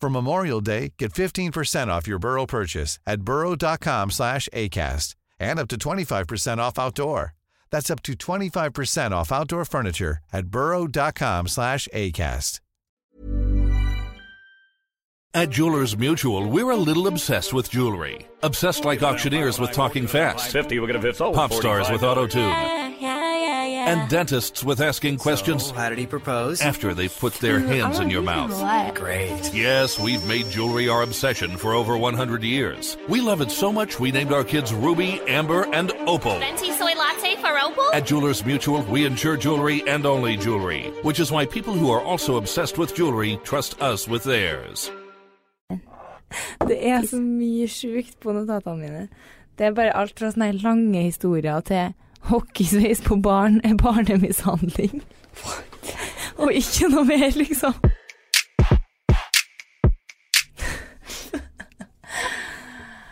For Memorial Day, get 15% off your Burrow purchase at burrow.com slash ACAST and up to 25% off outdoor. That's up to 25% off outdoor furniture at burrow.com slash ACAST. At Jewelers Mutual, we're a little obsessed with jewelry. Obsessed like auctioneers with talking fast. 50, we're going to 50. Pop stars with auto tune. And dentists with asking questions How did he propose? after they've put their hands in your mouth. Great. Yes, we've made jewelry our obsession for over 100 years. We love it so much we named our kids Ruby, Amber, and Opal. Venti soy latte for Opal? At Jewelers Mutual, we insure jewelry and only jewelry, which is why people who are also obsessed with jewelry trust us with theirs. Det er så mye sjukt på notatene mine. Det er bare alt fra sånne her lange historier til hockeysveis på barn er barnemishandling. Og ikke noe mer, liksom.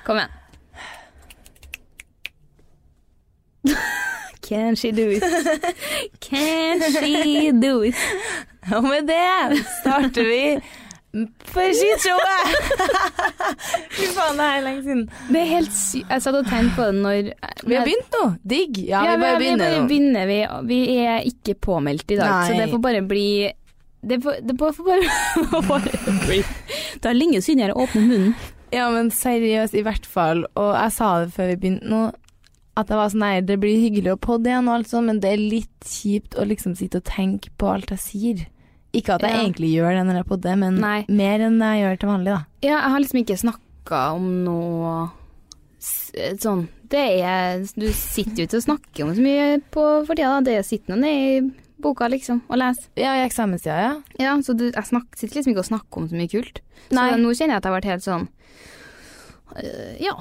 Kom igjen. Can she do it? Can she do it? Og med det starter vi for skishowet! Fy faen, det er lenge siden. Det er helt sykt. Jeg satt og tenkte på det når Vi har begynt nå. Digg. Ja, vi bare begynner. vi bare begynner. Vi, vi er ikke påmeldt i dag, Nei. så det får bare bli Det får, det får bare, bare bli. Det er lenge siden jeg har åpnet munnen. Ja, men seriøst, i hvert fall. Og jeg sa det før vi begynte nå, at jeg var sånn nei, det blir hyggelig å podde igjen og alt sånt, men det er litt kjipt å liksom sitte og tenke på alt jeg sier. Ikke at jeg Ja. egentlig gjør det når jeg det, men Nei. mer enn jeg gjør til vanlig, da. Ja, jeg har liksom ikke snakka om noe sånn Det er Du sitter jo ikke og snakker om så mye på for tida, da. Det sitter nå nede i boka, liksom, og leser. Ja, i eksamenstida, ja. Ja, så du, jeg snak, sitter liksom ikke og snakker om så mye kult. Nei. Så nå kjenner jeg at jeg har vært helt sånn øh, Ja.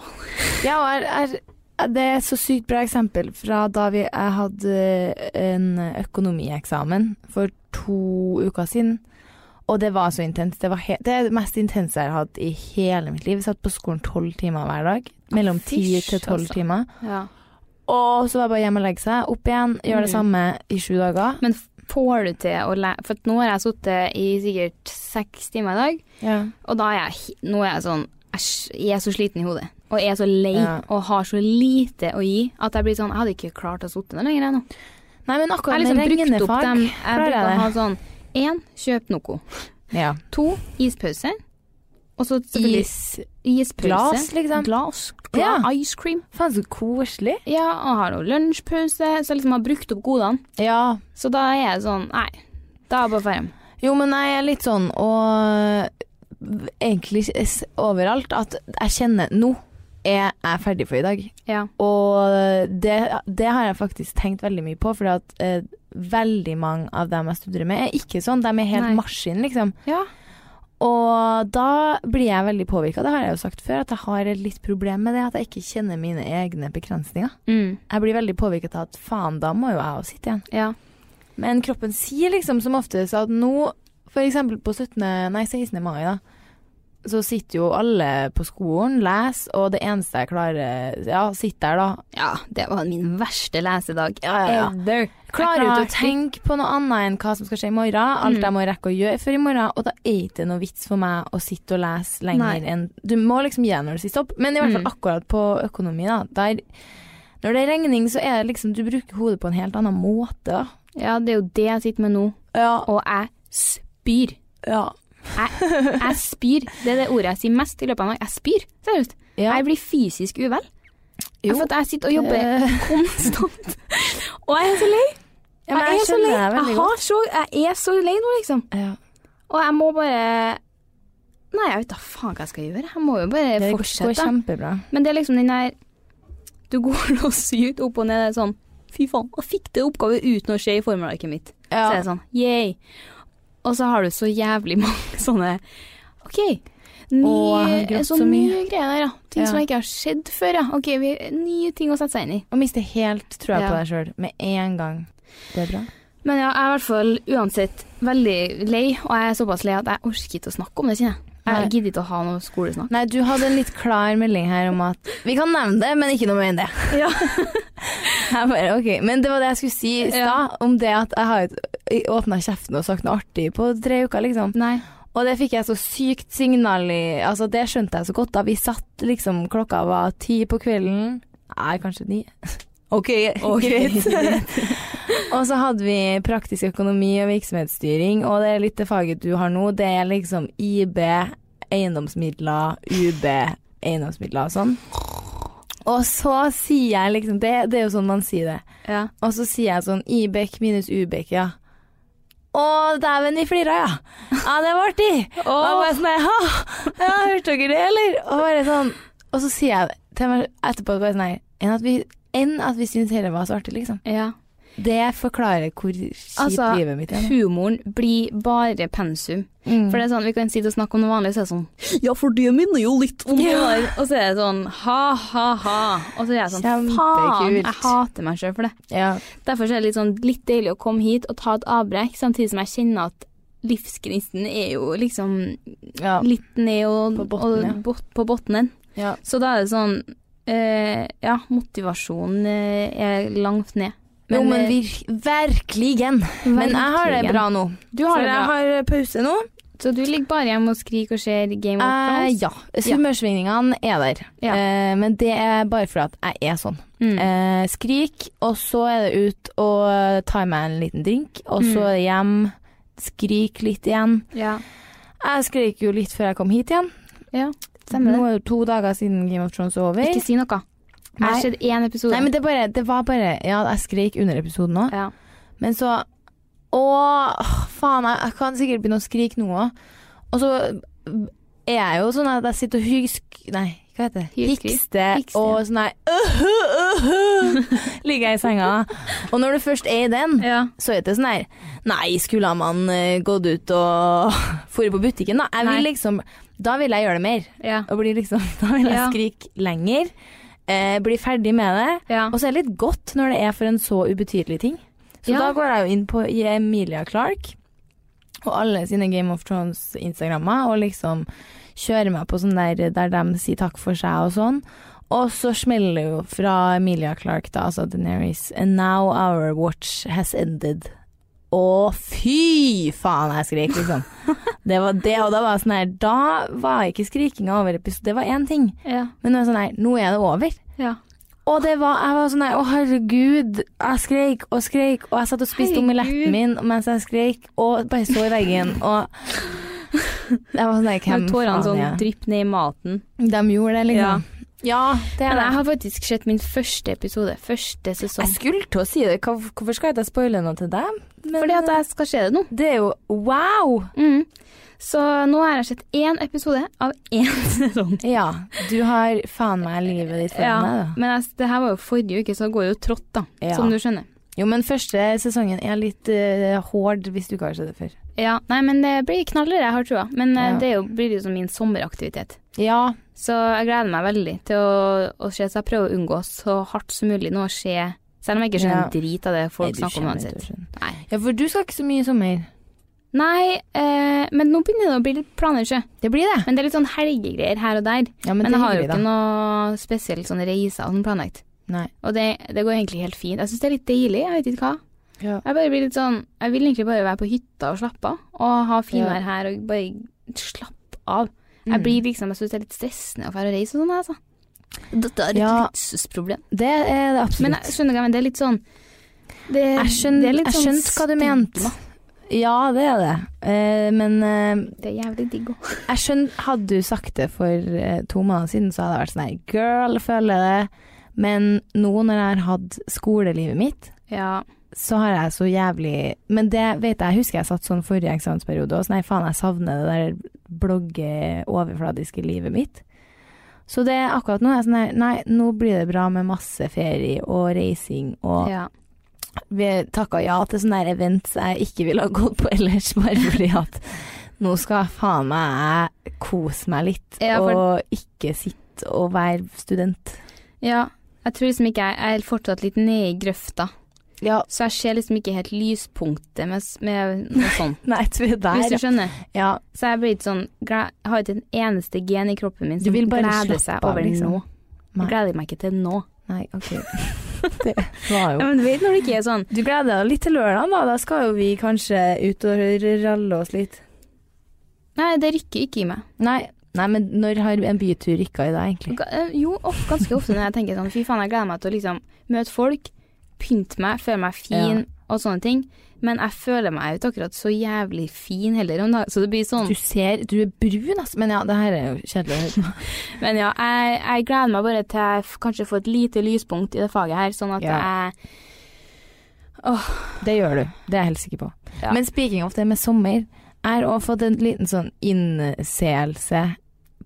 Ja, og er, er, det er et så sykt bra eksempel fra da vi, jeg hadde en økonomieksamen for to uker siden. Og det var så intenst. Det, var det er det mest intense jeg har hatt i hele mitt liv. Jeg satt på skolen tolv timer hver dag. Mellom ti til tolv altså. timer. ja. Og så var det bare hjem og legge seg. Opp igjen, gjøre det Mm. samme i sju dager. Men får du til å lære For nå har jeg sittet i sikkert seks timer i dag, Ja. og da er jeg Nå er jeg sånn jeg er så sliten i hodet. Og er så lei Ja. og har så lite å gi at jeg blir sånn Jeg hadde ikke klart å sitte der lenger, jeg nå. Nei, men akkurat liksom med brukt opp regnefag dem. Jeg bruker å ha sånn én, kjøp noe. Ja. To, ispause. Og så Is, ispause. glass, liksom. Glass. Ja. Ice cream. Faen, så koselig. Ja, og har noe lunsjpause. Så liksom har brukt opp godene. Ja. Så da er jeg sånn Nei, da er jeg bare ferdig. Jo, men jeg er litt sånn, og egentlig overalt, at jeg kjenner Nå jeg er ferdig for i dag. Ja. Og det, det har jeg faktisk tenkt veldig mye på, for eh, veldig mange av dem jeg studerer med, er ikke sånn. De er helt Nei. maskin, liksom. Ja. Og da blir jeg veldig påvirka. Det har jeg jo sagt før, at jeg har et litt problem med det. At jeg ikke kjenner mine egne begrensninger. Mm. Jeg blir veldig påvirket av at faen, da må jo jeg også sitte igjen. Ja. Men kroppen sier liksom som oftest at nå, eksempel på 17., nei 16. mai da, så sitter jo alle på skolen, leser, og det eneste jeg klarer Ja, sitter der, da. Ja, det var min verste lesedag Ja, ja, ja. Klarer Jeg ikke å tenke på noe annet enn hva som skal skje i morgen. Alt Mm. jeg må rekke å gjøre før i morgen. Og da er det ikke noe vits for meg å sitte og lese lenger enn Du må liksom gi når det sier stopp. Men i hvert fall Mm. akkurat på økonomi, da. Der, når det er regning, så er det liksom Du bruker hodet på en helt annen måte, da. Ja, det er jo det jeg sitter med nå, Ja. og jeg spyr. ja. Jeg, jeg spyr. Det er det ordet jeg sier mest i løpet av en dag. Jeg spyr, seriøst. ja. Jeg blir fysisk uvel. Jo. For at jeg sitter og jobber Eh. konstant. Og jeg er så lei. Ja, jeg, jeg er så lei. Jeg, så, jeg er så lei nå, liksom. ja. Og jeg må bare Nei, jeg vet da faen hva jeg skal gjøre. Jeg må jo bare Det går fortsette. kjempebra. Men det er liksom den der Du går og syr opp og ned. Det sånn Fy faen, jeg fikk det oppgave uten å se i formelarket mitt. Ja. Så er det sånn yay. Og så har du så jævlig mange sånne OK. Nye, Å, jeg har grått så så nye greier der, ja. Ting Ja. som ikke har skjedd før, ja. OK, vi, nye ting å sette seg inn i. Og miste helt trua Ja. på deg sjøl med en gang. Det er bra. Men ja, jeg er i hvert fall uansett veldig lei, og jeg er såpass lei at jeg orker ikke å snakke om det, kjenner jeg. Jeg gidder ikke å ha noe skolesnakk. Nei, du hadde en litt klar melding her om at Vi kan nevne det, men ikke noe mer enn det. Ja. Jeg bare, ok, Men det var det jeg skulle si i stad, om det at jeg har åpna kjeften og sagt noe artig på tre uker, liksom. Nei. Og det fikk jeg så sykt signal i Altså, det skjønte jeg så godt da vi satt liksom Klokka var ti på kvelden. Nei, kanskje ni. OK, greit. og så hadde vi praktisk økonomi og virksomhetsstyring, og det er litt det faget du har nå. Det er liksom IB, eiendomsmidler, UB, eiendomsmidler og sånn. Og så sier jeg liksom det, det er jo sånn man sier det. Ja. Og så sier jeg sånn IBEK minus UBEK, ja. Å, dæven, vi flira, ja. Ja, det var artig. Og jeg bare sånn «Ha, ja, hørte dere det, eller? Og bare sånn Og så sier jeg til meg etterpå bare sånn enn at vi, enn at vi syns hele var så artig, liksom. ja. Det forklarer hvor kjipt Altså, livet mitt er. humoren blir bare pensum. Mm. For det er sånn, vi kan sitte og snakke om noe vanlig, så er det sånn Ja, for det minner jo litt om det der. Og så er det sånn ha, ha, ha. Og så er jeg sånn faen, jeg hater meg sjøl for det. Ja. Derfor er det litt sånn litt deilig å komme hit og ta et avbrekk, samtidig som jeg kjenner at livsgnisten er jo liksom Ja. litt ned og, På botten, ja. og bot, på bunnen. ja. Så da er det sånn eh, Ja, motivasjonen eh, er langt ned. Jo, men eh, vir verkligen. Men jeg har det bra nå. Du har For det bra. jeg har pause nå. Så du ligger bare hjemme og skriker og ser Game of Eh, Thrones? ja. Humørsvingningene er der. Ja. Eh, men det er bare fordi at jeg er sånn. Mm. Eh, skrik, og så er det ut og ta meg en liten drink, og så Mm. er det hjem. Skrik litt igjen. ja. Jeg skrek jo litt før jeg kom hit igjen. ja. Nå er det to dager siden Game of Thrones er over. Ikke si noe. Jeg har sett én episode. Nei, men det, bare, det var bare Ja, jeg skreik under episoden òg, ja. men så Å, faen, jeg, jeg kan sikkert begynne å skrike nå òg. Og så er jeg jo sånn at jeg sitter og hygsk... Nei, hva heter det? Hikster. og sånn her Ligger jeg i senga. Og når du først er i den, ja. så er det sånn her Nei, skulle man eh, gått ut og dratt på butikken, da? Jeg vil liksom Da vil jeg gjøre det mer. Ja. Og bli liksom, da vil jeg skrike lenger. Eh, bli ferdig med det. Ja. Og så er det litt godt når det er for en så ubetydelig ting. Så Ja. da går jeg jo inn på Emilia Clark og alle sine Game of Thrones-instagrammer og liksom kjører meg på sånn der der de sier takk for seg og sånn. Og så smeller det jo fra Emilia Clark, da, altså Daenerys And now our watch has ended. Å, fy faen, jeg skrek, liksom. Det var det, og da var jeg sånn her Da var ikke skrikinga over episode, det var én ting. Ja. Men nå er sånn her, nå er det over. ja. Og det var, jeg var sånn her, å herregud, jeg skreik og skreik, og jeg satt og spiste omeletten min mens jeg skreik, og bare så i veggen, og jeg var sånn der, hvem tårene faen sånn ja. jeg? drypper ned i maten. De gjorde det, liksom. Ja, det er Men det. jeg har faktisk sett min første episode, første sesong. Jeg skulle til å si det, hvorfor skal jeg ikke spoile noe til deg? Men, Fordi at jeg skal se det nå. Det er jo wow! Mm. Så nå har jeg sett én episode av én sesong. Ja, du har faen meg livet ditt foran Ja, deg, da. men jeg, det her var jo forrige uke, så det går jo trått, da. Ja. Som du skjønner. Jo, men første sesongen er litt uh, hård hvis du ikke har sett det før. Ja, nei, men det blir knallere, jeg har trua. Men eh, Ja. det er jo, blir jo som min sommeraktivitet. Ja, Så jeg gleder meg veldig til å, å se, så jeg prøver å unngå så hardt som mulig nå å se Selv om jeg ikke skjønner Ja. en drit av det folk Nei, snakker om uansett. ja, for du skal ikke så mye i sommer. Nei, eh, men nå begynner det å bli litt planer. Det blir det. Men det er litt sånn helgegreier her og der. Ja, men, Men, jeg har jo ikke da. noe spesielt sånn reiser sånn planlagt. Nei. Og det, det går egentlig helt fint. Jeg syns det er litt deilig, jeg vet ikke hva. Ja. Jeg bare blir litt sånn Jeg vil egentlig bare være på hytta og slappe av, og ha finvær Ja. her og bare slappe av. Mm. Jeg blir liksom Jeg syns det er litt stressende å dra og reise og sånn, altså. Dette er et Ja. luksusproblem. Det er det absolutt. Men jeg skjønner hva jeg mener, det er litt sånn det, jeg jeg sånn hva du mente. Ja, det er det. Uh, men uh, Det er jævlig digg òg. jeg skjønner Hadde du sagt det for uh, to måneder siden, så hadde jeg vært sånn her Girl, føler det. Men nå når jeg har hatt skolelivet mitt, Ja. så har jeg så jævlig Men det vet jeg, jeg husker jeg satt sånn forrige eksamensperiode, òg, så nei, faen, jeg savner det der blogge, overfladiske livet mitt. Så det er akkurat nå er jeg sånn her Nei, nå blir det bra med masse ferie og reising og ja. Vi takka ja til sånne events jeg ikke ville ha gått på ellers, bare fordi at nå skal faen meg jeg kose meg litt, Ja, for- og ikke sitte og være student. ja. Jeg tror liksom ikke jeg Jeg er fortsatt litt nede i grøfta, Ja, så jeg ser liksom ikke helt lyspunktet med, med noe sånt. nei, du er der. Hvis du skjønner. Ja, Så jeg blir ikke sånn Jeg har ikke en eneste gen i kroppen min som gleder seg over liksom. nå. Jeg gleder meg ikke til nå. nei, ok. Det var Ja, men du vet når det ikke er sånn Du gleder deg litt til lørdag, da. Da skal jo vi kanskje ut og ralle oss litt. Nei, det rykker ikke i meg. Nei, nei men når har en bytur rykka i deg, egentlig? Eh, Jo, ganske ofte når jeg tenker sånn Fy faen, jeg gleder meg til å liksom møte folk, pynte meg, føle meg fin og sånne ting. Men jeg føler meg ikke akkurat så jævlig fin heller om dagen, så det blir sånn Du ser Du er brun, altså. Men ja, det her er jo kjedelig å høre på. Men ja, jeg, jeg gleder meg bare til jeg kanskje får et lite lyspunkt i det faget her, sånn at Ja. jeg Det gjør du. Det er jeg helt sikker på. Ja. Men speaking of det med sommer, jeg har òg fått en liten sånn innseelse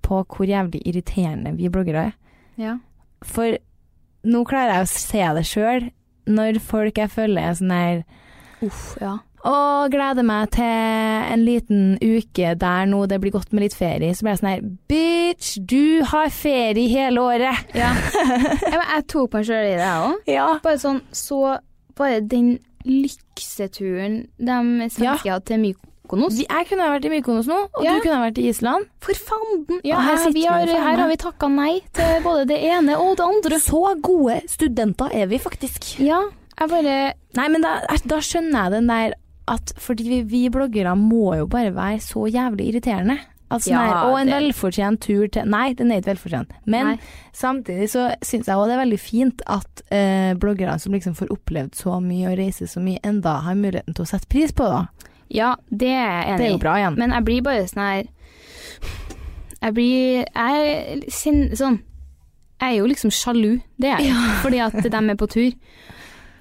på hvor jævlig irriterende vi bloggere er. Ja. For nå klarer jeg å se det sjøl, når folk jeg følger er sånn her Uff, ja. og gleder meg til en liten uke der nå det blir godt med litt ferie. Så blir jeg sånn her Bitch, du har ferie hele året! ja. men jeg tok meg sjøl i det, jeg òg. Ja. Bare sånn så Bare den lykseturen de svenske hadde til Mykonos. Vi- Jeg kunne vært i Mykonos nå, og Ja. du kunne vært i Island. For fanden! Ja, her her, har, her har vi takka nei til både det ene og det andre. Så gode studenter er vi faktisk. Ja, jeg bare Nei, men da, da skjønner jeg den der at fordi vi, vi bloggere må jo bare være så jævlig irriterende. Altså, Ja, nei, og en det- velfortjent tur til Nei, den er ikke velfortjent. Men Nei. samtidig så syns jeg òg det er veldig fint at eh, bloggere som liksom får opplevd så mye og reiser så mye, enda har muligheten til å sette pris på det. Ja, det er jeg enig i. Det er jo bra igjen. Men jeg blir bare sånn her Jeg blir Jeg er sånn Jeg er jo liksom sjalu, det er jeg. Fordi at de er på tur.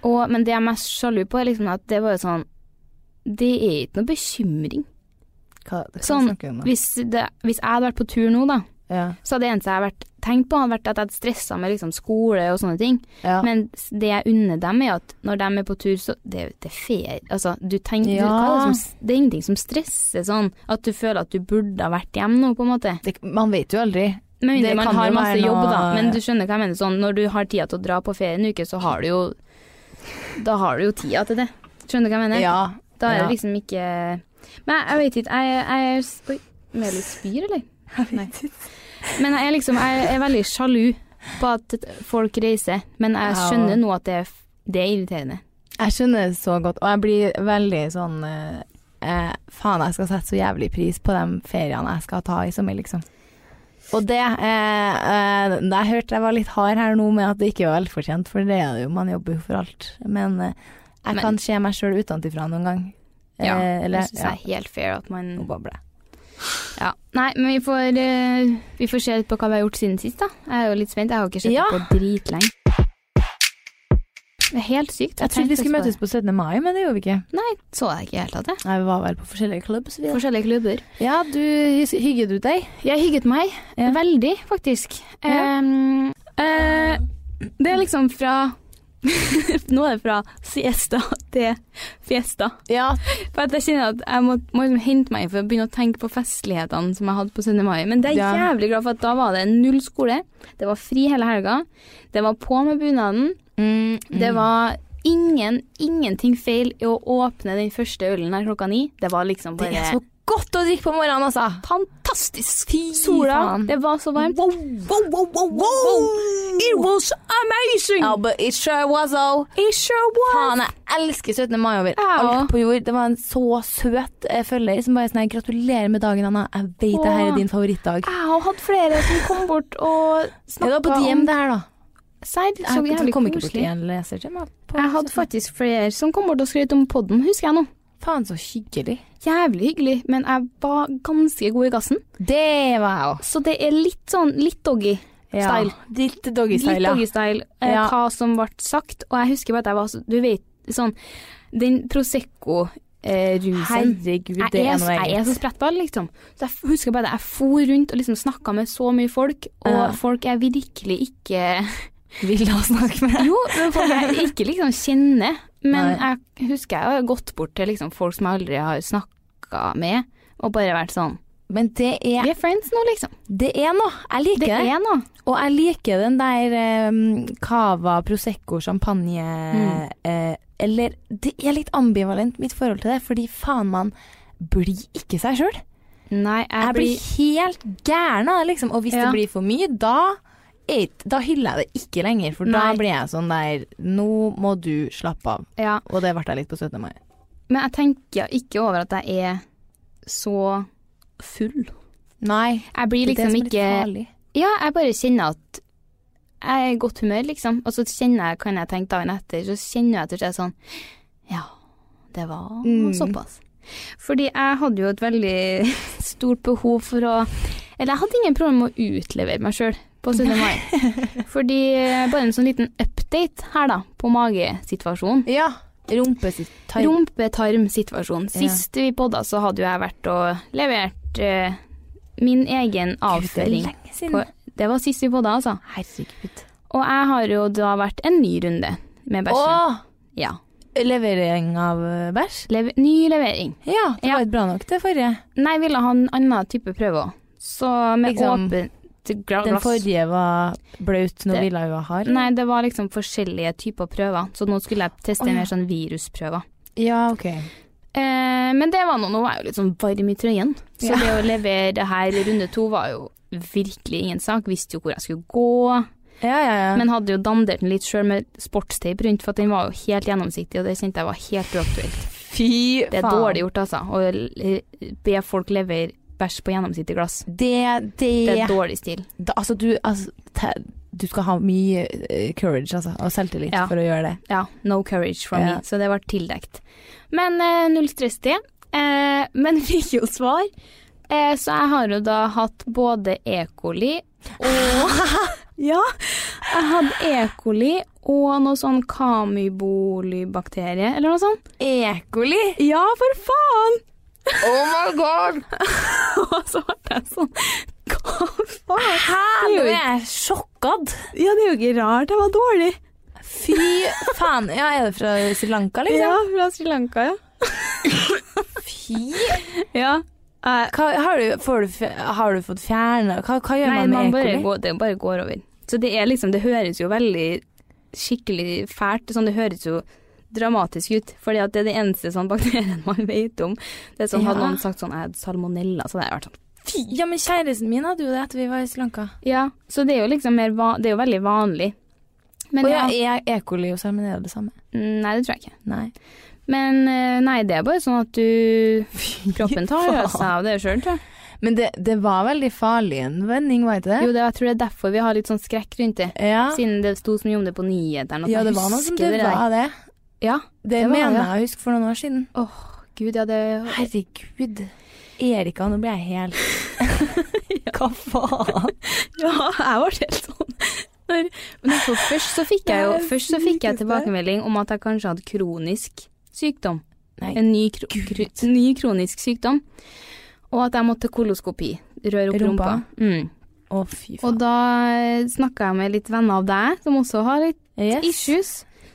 Og, men det jeg er mest sjalu på, er liksom at det er bare sånn Det er ikke noe bekymring. Hva, det Sånn, hvis, det, hvis jeg hadde vært på tur nå, da, ja. så det eneste jeg har vært tenkt på, hadde vært at jeg hadde stressa med liksom skole og sånne ting. Ja. Men det jeg unner dem, er at når de er på tur, så Det, det er ferie. Altså, du tenker, Ja. du, det, som, det er ingenting som stresser sånn at du føler at du burde ha vært hjemme nå, på en måte. det, man vet jo aldri. Men Det man har masse være jobb, noe- da. Men du skjønner hva jeg mener. Sånn, når du har tida til å dra på ferie en uke, så har du jo Da har du jo tida til det. Skjønner du hva jeg mener? Ja. Da er det liksom ikke Men jeg, jeg vet ikke. Jeg, jeg er Oi, Meli spyr, eller? Men jeg er liksom Jeg er veldig sjalu på at folk reiser, men jeg skjønner nå at det er, det er irriterende. Jeg skjønner det så godt, og jeg blir veldig sånn eh, eh, Faen, jeg skal sette så jævlig pris på de feriene jeg skal ta i sommer, liksom. Og det eh, eh, Jeg hørte jeg var litt hard her nå med at det ikke var velfortjent, for det er det jo, man jobber jo for alt. Men eh, jeg Men- kan se meg sjøl utenfra noen gang. Ja, Eh, eller, det syns jeg er helt fair at man Nå babler jeg. Ja. Nei, men vi får, eh, vi får se på hva vi har gjort siden sist, da. Jeg er jo litt spent. Jeg har ikke sett Ja. det på dritlenge. Det er helt sykt. Jeg trodde vi skulle møtes på 17. mai, men det gjorde vi ikke. Nei, så jeg ikke det hele tatt, jeg. Nei, vi var vel på forskjellige klubber. så. Forskjellige klubber. Ja, du hygget du deg? Jeg hygget meg Ja. veldig, faktisk. Ja. Um, uh, det er liksom fra Nå er det fra siesta til fiesta. Ja. For at jeg kjenner at jeg må, må liksom hente meg for å begynne å tenke på festlighetene som jeg hadde på 17. mai. Men det er Ja. jævlig glad for, at da var det null skole. Det var fri hele helga. Det var på med bunaden. Mm, Det var ingen, ingenting feil i å åpne den første ølen her klokka ni. Det var liksom bare Det er så godt å drikke på morgenen, altså. Fantastisk. Fy Sola, faen. det var så varmt. It was amazing! Ja, but it sure was, oh. It sure was. Faen, jeg elsker 17. mai over Ja. alt på jord. Det var en så søt eh, følger som bare sånn Gratulerer med dagen, Anna. Jeg vet det her er din favorittdag. Jeg har hatt flere som kom bort og snakka om det var på DM, det her, da. Serr, så jævlig koselig. Jeg hadde faktisk flere som kom bort og skrøt om podden, husker jeg nå. Faen, så hyggelig. Jævlig hyggelig, men jeg var ganske god i gassen. Det var jeg òg. Så det er litt sånn litt doggy style. Litt doggystyle, ja. doggy-style, eh, Ja. hva som ble sagt. Og jeg husker bare at jeg var så Du vet, sånn Den Prosecco-rusen Herregud, det er er så- noe jeg er så sprettball, liksom. Så jeg husker bare at jeg for rundt og liksom snakka med så mye folk, og Ja. folk er virkelig ikke Vil ha snakke med Jo, men folk jeg ikke liksom kjenner. Men Nei. jeg husker jeg har gått bort til liksom folk som jeg aldri har snakka med, og bare vært sånn Men det er, Vi er friends nå, liksom. det er noe. Jeg liker Det det. Og jeg liker den der um, cava, prosecco, champagne Mm. eh, Eller det er litt ambivalent mitt forhold til det, fordi faen man blir ikke seg sjøl. Nei, jeg, Jeg blir helt gæren av det, liksom. Og hvis Ja. det blir for mye, da da hyller jeg det ikke lenger, for da blir jeg sånn der Nå må du slappe av. Ja, Og det ble jeg litt på 17. mai. men jeg tenker ikke over at jeg er så full. Nei. Jeg blir det er det liksom som er ikke farlig. Ja, jeg bare kjenner at jeg er i godt humør, liksom. Og så kjenner jeg, kan jeg tenke dagen etter, så kjenner jeg etter seg sånn Ja, det var Mm. såpass. Fordi jeg hadde jo et veldig stort behov for å Eller jeg hadde ingen problem med å utlevere meg sjøl på 17. mai. Fordi eh, Bare en sånn liten update her, da, på magesituasjonen. Ja. Rumpetarm. Rumpetarmsituasjonen. Sist vi podda, så hadde jo jeg vært og levert uh, min egen avføring. På, det var sist vi podda, altså. Herregud. Og jeg har jo da vært en ny runde med bæsjen. Åh, Ja. Levering av eh, bæsj? Leve ny levering. Ja, det Ja. var ikke bra nok det forrige. Nei, jeg ville ha en annen type prøve òg. Så med Liksom, åpent gla- Den forrige var blaut, nå ville jeg jo ha hard. Nei, det var liksom forskjellige typer prøver, så nå skulle jeg teste oh, ja. mer sånn virusprøver. Ja, ok. Eh, men det var nå, nå var jeg jo litt sånn varm i trøyen, så Ja. det å levere det her i runde to var jo virkelig ingen sak. Visste jo hvor jeg skulle gå, Ja, ja, ja. men hadde jo dandert den litt sjøl med sportsteip rundt, for den var jo helt gjennomsiktig, og det kjente jeg var helt uaktuelt. fy faen. Det er dårlig gjort, altså, å be folk levere bæsj på gjennomsiktig glass. Det, det, Det er dårlig stil. da, Altså, du, altså, te, du skal ha mye eh, courage, altså, og selvtillit Ja. for å gjøre det. Ja, no courage from Ja. me, så det ble tildekt. Men eh, null stress det. Eh, men fikk jo svar. Eh, så jeg har jo da hatt både E. coli og Ja, jeg hadde E. coli og noe sånn kamybolybakterie, eller noe sånt. E. coli? Ja, for faen! Oh my god! Og så ble jeg sånn Hva faen? Hæ? Er Nå er ikke- jeg sjokkad. Ja, det er jo ikke rart jeg var dårlig. Fy faen. Ja, er det fra Sri Lanka, liksom? Ja, fra Sri Lanka, ja. Fy. ja. Hva, har, du, får du, har du fått fjerna hva, hva gjør Nei, man man med bare går, det bare går over. Så det er liksom, det høres jo veldig skikkelig fælt, sånn det høres jo dramatisk ut, fordi at det er det eneste sånn bakterien man vet om. Det er sånn, hadde noen sagt sånn, jeg hadde salmonella, så hadde jeg vært sånn, Ja, men kjæresten min hadde jo det etter vi var i Sri Lanka. ja, så det er jo liksom mer, det er jo veldig vanlig. Men Og ja, ja, er E. coli og salmonella det samme? nei, det tror jeg ikke. Nei. Men eh, nei, det er bare sånn at du, kroppen tar seg av det selv, tror jeg. Men det, det var veldig farlig en vending, var ikke det? Jo, det, jeg tror det er derfor vi har litt sånn skrekk rundt det. Ja, Siden det sto så mye om det på nyhetene. ja det var noe som det, det var det. Ja, Det, Det mener jeg å huske for noen år siden. åh, gud, ja, det Herregud. Erika, nå blir jeg helt Hva faen? Ja, jeg var helt sånn. Men for først så fikk jeg jo Først så fikk jeg tilbakemelding om at jeg kanskje hadde kronisk sykdom. Nei, En ny, kro Gud. ny kronisk sykdom. Og at jeg måtte koloskopi. Røre opp rumpa. Rumpa? Mm. Å, fy Og da snakka jeg med litt venner av deg, som også har litt Yes. issues.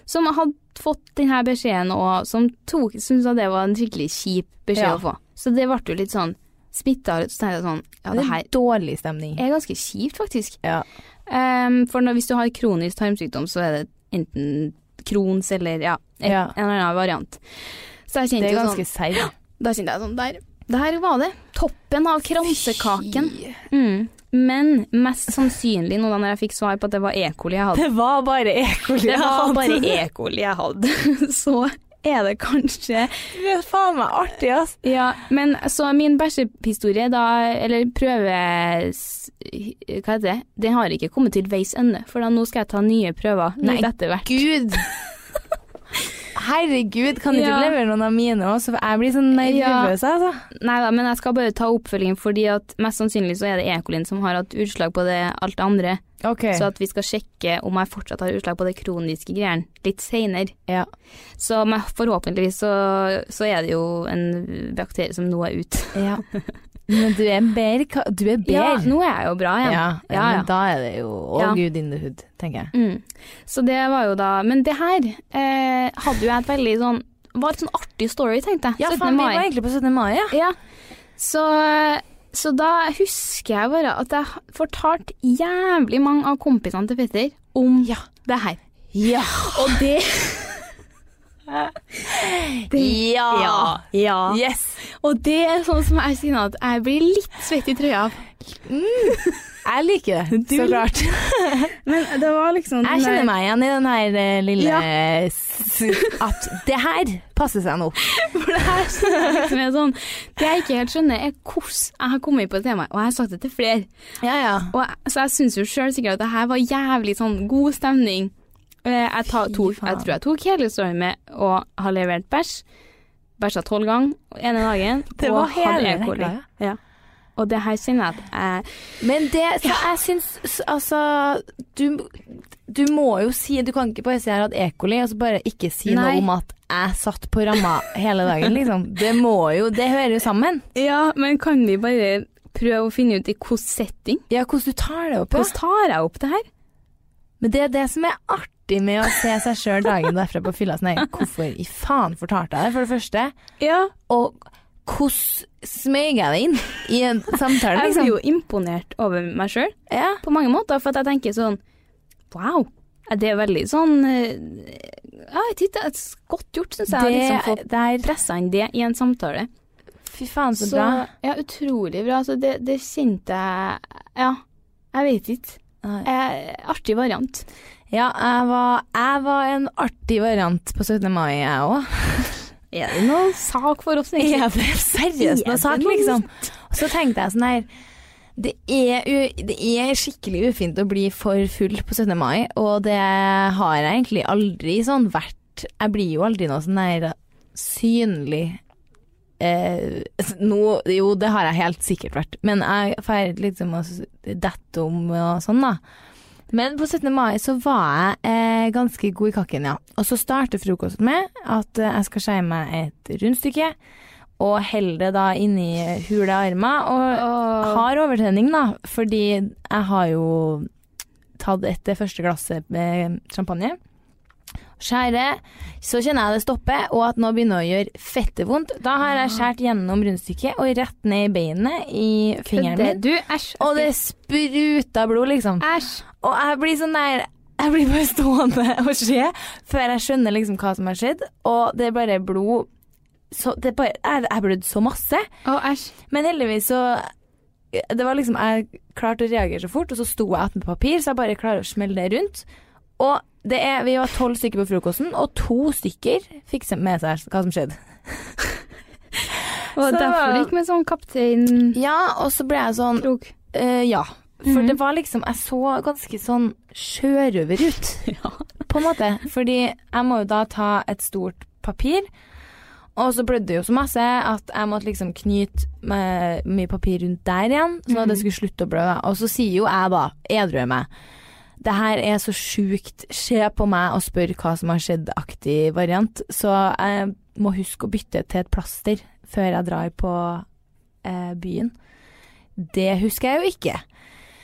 Som hadde fått denne beskjeden, og som tok syntes at det var en skikkelig kjip beskjed Ja. å få. Så det ble jo litt sånn smitta. Så tenkte jeg sånn Ja, det Det her er dårlig stemning. er ganske kjipt, faktisk. Ja. Um, for når, hvis du har kronisk tarmsykdom, så er det enten Crohns eller ja, et, Ja. en eller annen variant. Så jeg Det kjente er ganske sånn seigt. Da kjente jeg sånn Der, der var det. Toppen av kransekaken. Mm. Men mest sannsynlig, nå da når jeg fikk svar på at det var E. coli jeg hadde Det var bare E. coli. Det var bare E. coli jeg hadde. Så er det kanskje Det er faen meg artig, ass. Ja, men så min bæsjehistorie da, eller prøve... Hva heter det? Den har ikke kommet til veis ende, for da nå skal jeg ta nye prøver Nei, hvert. Gud. Herregud, kan du ikke Ja. levere noen av mine også? For jeg blir sånn nervøs, altså. Nei da, men jeg skal bare ta oppfølgingen, fordi at mest sannsynlig så er det Ecolin som har hatt utslag på det alt det andre. Okay. Så at vi skal sjekke om jeg fortsatt har utslag på det kroniske greiene litt seinere. ja. Så forhåpentligvis så, så er det jo en bakterie som nå er ute. ja. Men du er bedre. Du er bedre. Ja, nå er jeg jo bra igjen. Ja, ja, ja. men da er det jo all Ja. good in the hood, tenker jeg. Mm. Så det var jo da Men det her eh, hadde jo jeg et veldig sånn Var et sånn artig story, tenkte jeg. Ja, 17. faen, vi var egentlig på 17. mai, ja. Ja. Så, så da husker jeg bare at jeg fortalte jævlig mange av kompisene til Petter om Ja. det her. Ja. Og det Ja. ja. Yes. Og det er sånn som jeg sier at jeg blir litt svett i trøya av. Jeg liker det, Du så klart. Men det var liksom Jeg kjenner meg igjen i den her eh, lille Ja. At det her passer seg nå. For det her liksom er sånn Det jeg ikke helt skjønner, er hvordan jeg har kommet på det temaet, og jeg har sagt det til flere. Ja, ja. Og så jeg syns jo sjøl sikkert at det her var jævlig sånn god stemning. Eh, Jeg, tok, jeg tror jeg tok hele storyen med å ha levert bæsj. Bæsja tolv ganger ene dagen. Det var hele E. rekka, Ja. Og det her kjenner jeg at jeg Men det så jeg syns Altså, du, du må jo si Du kan ikke bare si har hatt E. coli, og så bare ikke si Nei. noe om at jeg satt på ramma hele dagen, liksom. Det må jo Det hører jo sammen. Ja, men kan vi bare prøve å finne ut i hvilken setting? Ja, hvordan du tar det opp, ja. Hvordan tar jeg opp det her? Men det er det som er artig med å se seg sjøl dagen derfra på fylla. Sånn, hvorfor i faen fortalte jeg det, for det første? Ja. Og hvordan smøg jeg det inn i en samtale, Jeg liksom? blir jo imponert over meg sjøl. Ja. på mange måter, for at jeg tenker sånn Wow. Det er veldig sånn eh, Ja, jeg titter, er godt gjort, syns jeg. å liksom få pressa inn det i en samtale. Fy faen, så, Så, bra. ja, utrolig bra. Altså, det, det kjente jeg Ja, jeg vet ikke. Nei. Eh, artig variant. Ja, jeg var, jeg var en artig variant på 17. mai, jeg òg. Er det noen sak for oss, egentlig? Er det seriøst noen sak, liksom? Og så tenkte jeg sånn her det er, u, det er skikkelig ufint å bli for full på 17. mai, og det har jeg egentlig aldri sånn vært Jeg blir jo aldri noe sånn der synlig eh, no, Jo, det har jeg helt sikkert vært, men jeg feirer liksom å dette om og sånn, da. Men på 17. mai så var jeg eh, ganske god i kakken, ja. Og så starter frokosten med at eh, jeg skal skeie meg et rundstykke, og holder det da inni hule armer. Og har overtenning, da, fordi jeg har jo tatt et første glasset med champagne. Skjærer, så kjenner jeg det stopper, og at nå begynner å gjøre fette vondt. Da har jeg skåret gjennom rundstykket og rett ned i beinet i fingeren min. Du, æsj. Og det spruta blod, liksom. Æsj. Og jeg blir sånn der Jeg blir bare stående og se før jeg skjønner liksom hva som har skjedd. Og det er bare blod så det bare, Jeg jeg blødde så masse. Å, æsj. Men heldigvis så Det var liksom Jeg klarte å reagere så fort, og så sto jeg attmed papir, så jeg bare klarer å smelle det rundt. Og er, vi var tolv stykker på frokosten, og to stykker fikk med seg hva som skjedde. Og Så- derfor det gikk med sånn kaptein Ja, og så ble jeg sånn eh, Ja. For Mhm. det var liksom Jeg så ganske sånn sjørøver ut. på en måte. Fordi jeg må jo da ta et stort papir, og så blødde det jo så masse at jeg måtte liksom knyte mye papir rundt der igjen, sånn at det skulle slutte å blø. Og så sier jo jeg da, edru meg, det her er så sjukt, se på meg og spør hva som har skjedd-aktig variant, så jeg må huske å bytte til et plaster før jeg drar på eh, byen. Det husker jeg jo ikke.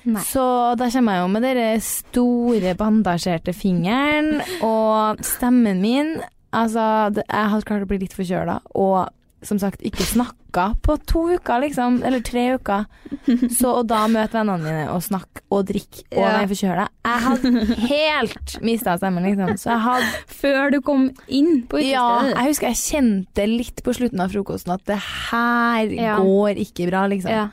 Nei. Så da kommer jeg jo med den store bandasjerte fingeren, og stemmen min Altså, jeg hadde klart å bli litt forkjøla, og som sagt ikke snakka på to uker, liksom, eller tre uker. Så å da møte vennene mine og snakke og drikke og Ja. være forkjøla Jeg hadde helt mista stemmen, liksom. Så jeg hadde Før du kom inn på Ja, jeg husker jeg kjente litt på slutten av frokosten at det her Ja. går ikke bra, liksom. ja.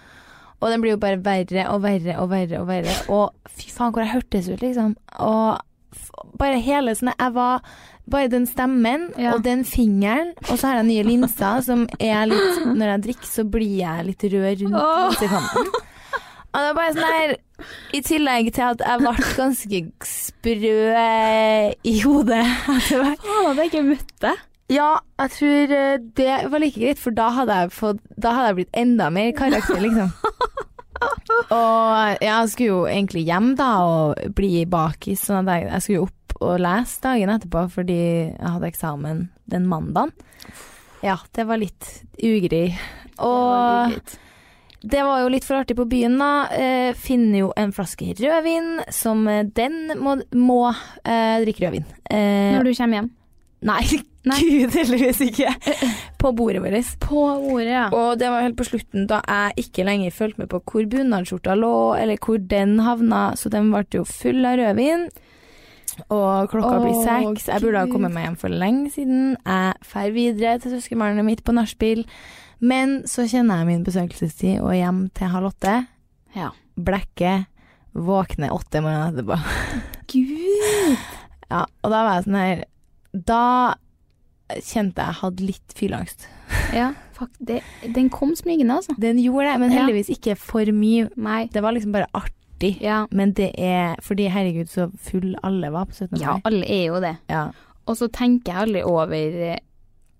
Og den blir jo bare verre og verre og verre og verre. Og fy faen, hvor jeg hørtes ut, liksom. Og bare hele sånn Jeg var Bare den stemmen Ja. og den fingeren, og så har jeg nye linser som er litt Når jeg drikker, så blir jeg litt rød rundt linsekanten. Og det var bare sånn her I tillegg til at jeg ble ganske sprø i hodet etter hvert. Faen at jeg ikke møtte. Ja, jeg tror eh, det var like greit, for da hadde jeg, fått, da hadde jeg blitt enda mer karakter, liksom. og jeg skulle jo egentlig hjem da og bli bakis, sånn at jeg, jeg skulle jo opp og lese dagen etterpå fordi jeg hadde eksamen den mandagen. Ja, det var litt ugri. Og det var jo litt for artig på byen, da. Eh, finner jo en flaske rødvin, som eh, den må, må eh, drikke rødvin. Eh, Når du kommer hjem. Nei, Nei. gud heldigvis ikke. På bordet vårt. På ordet, ja. Og det var helt på slutten, da jeg ikke lenger fulgte med på hvor bunadsskjorta lå, eller hvor den havna, så den ble jo full av rødvin. Og klokka blir seks. Jeg burde ha kommet meg hjem for lenge siden. Jeg drar videre til søskenbarnet mitt på nachspiel. Men så kjenner jeg min besøkelsestid og hjem til halv åtte. Ja. Blekke. Våkne åtte morgenen etterpå. Gud! Ja, og da var jeg sånn her Da kjente jeg hadde litt fylleangst. Ja, fuck, det, den kom smygende, altså. Den gjorde det, men heldigvis ikke for mye. Nei. Det var liksom bare artig. Ja. Men det er fordi herregud, så full alle var på 17. ja, alle er jo det. Ja. Og så tenker jeg aldri over eh,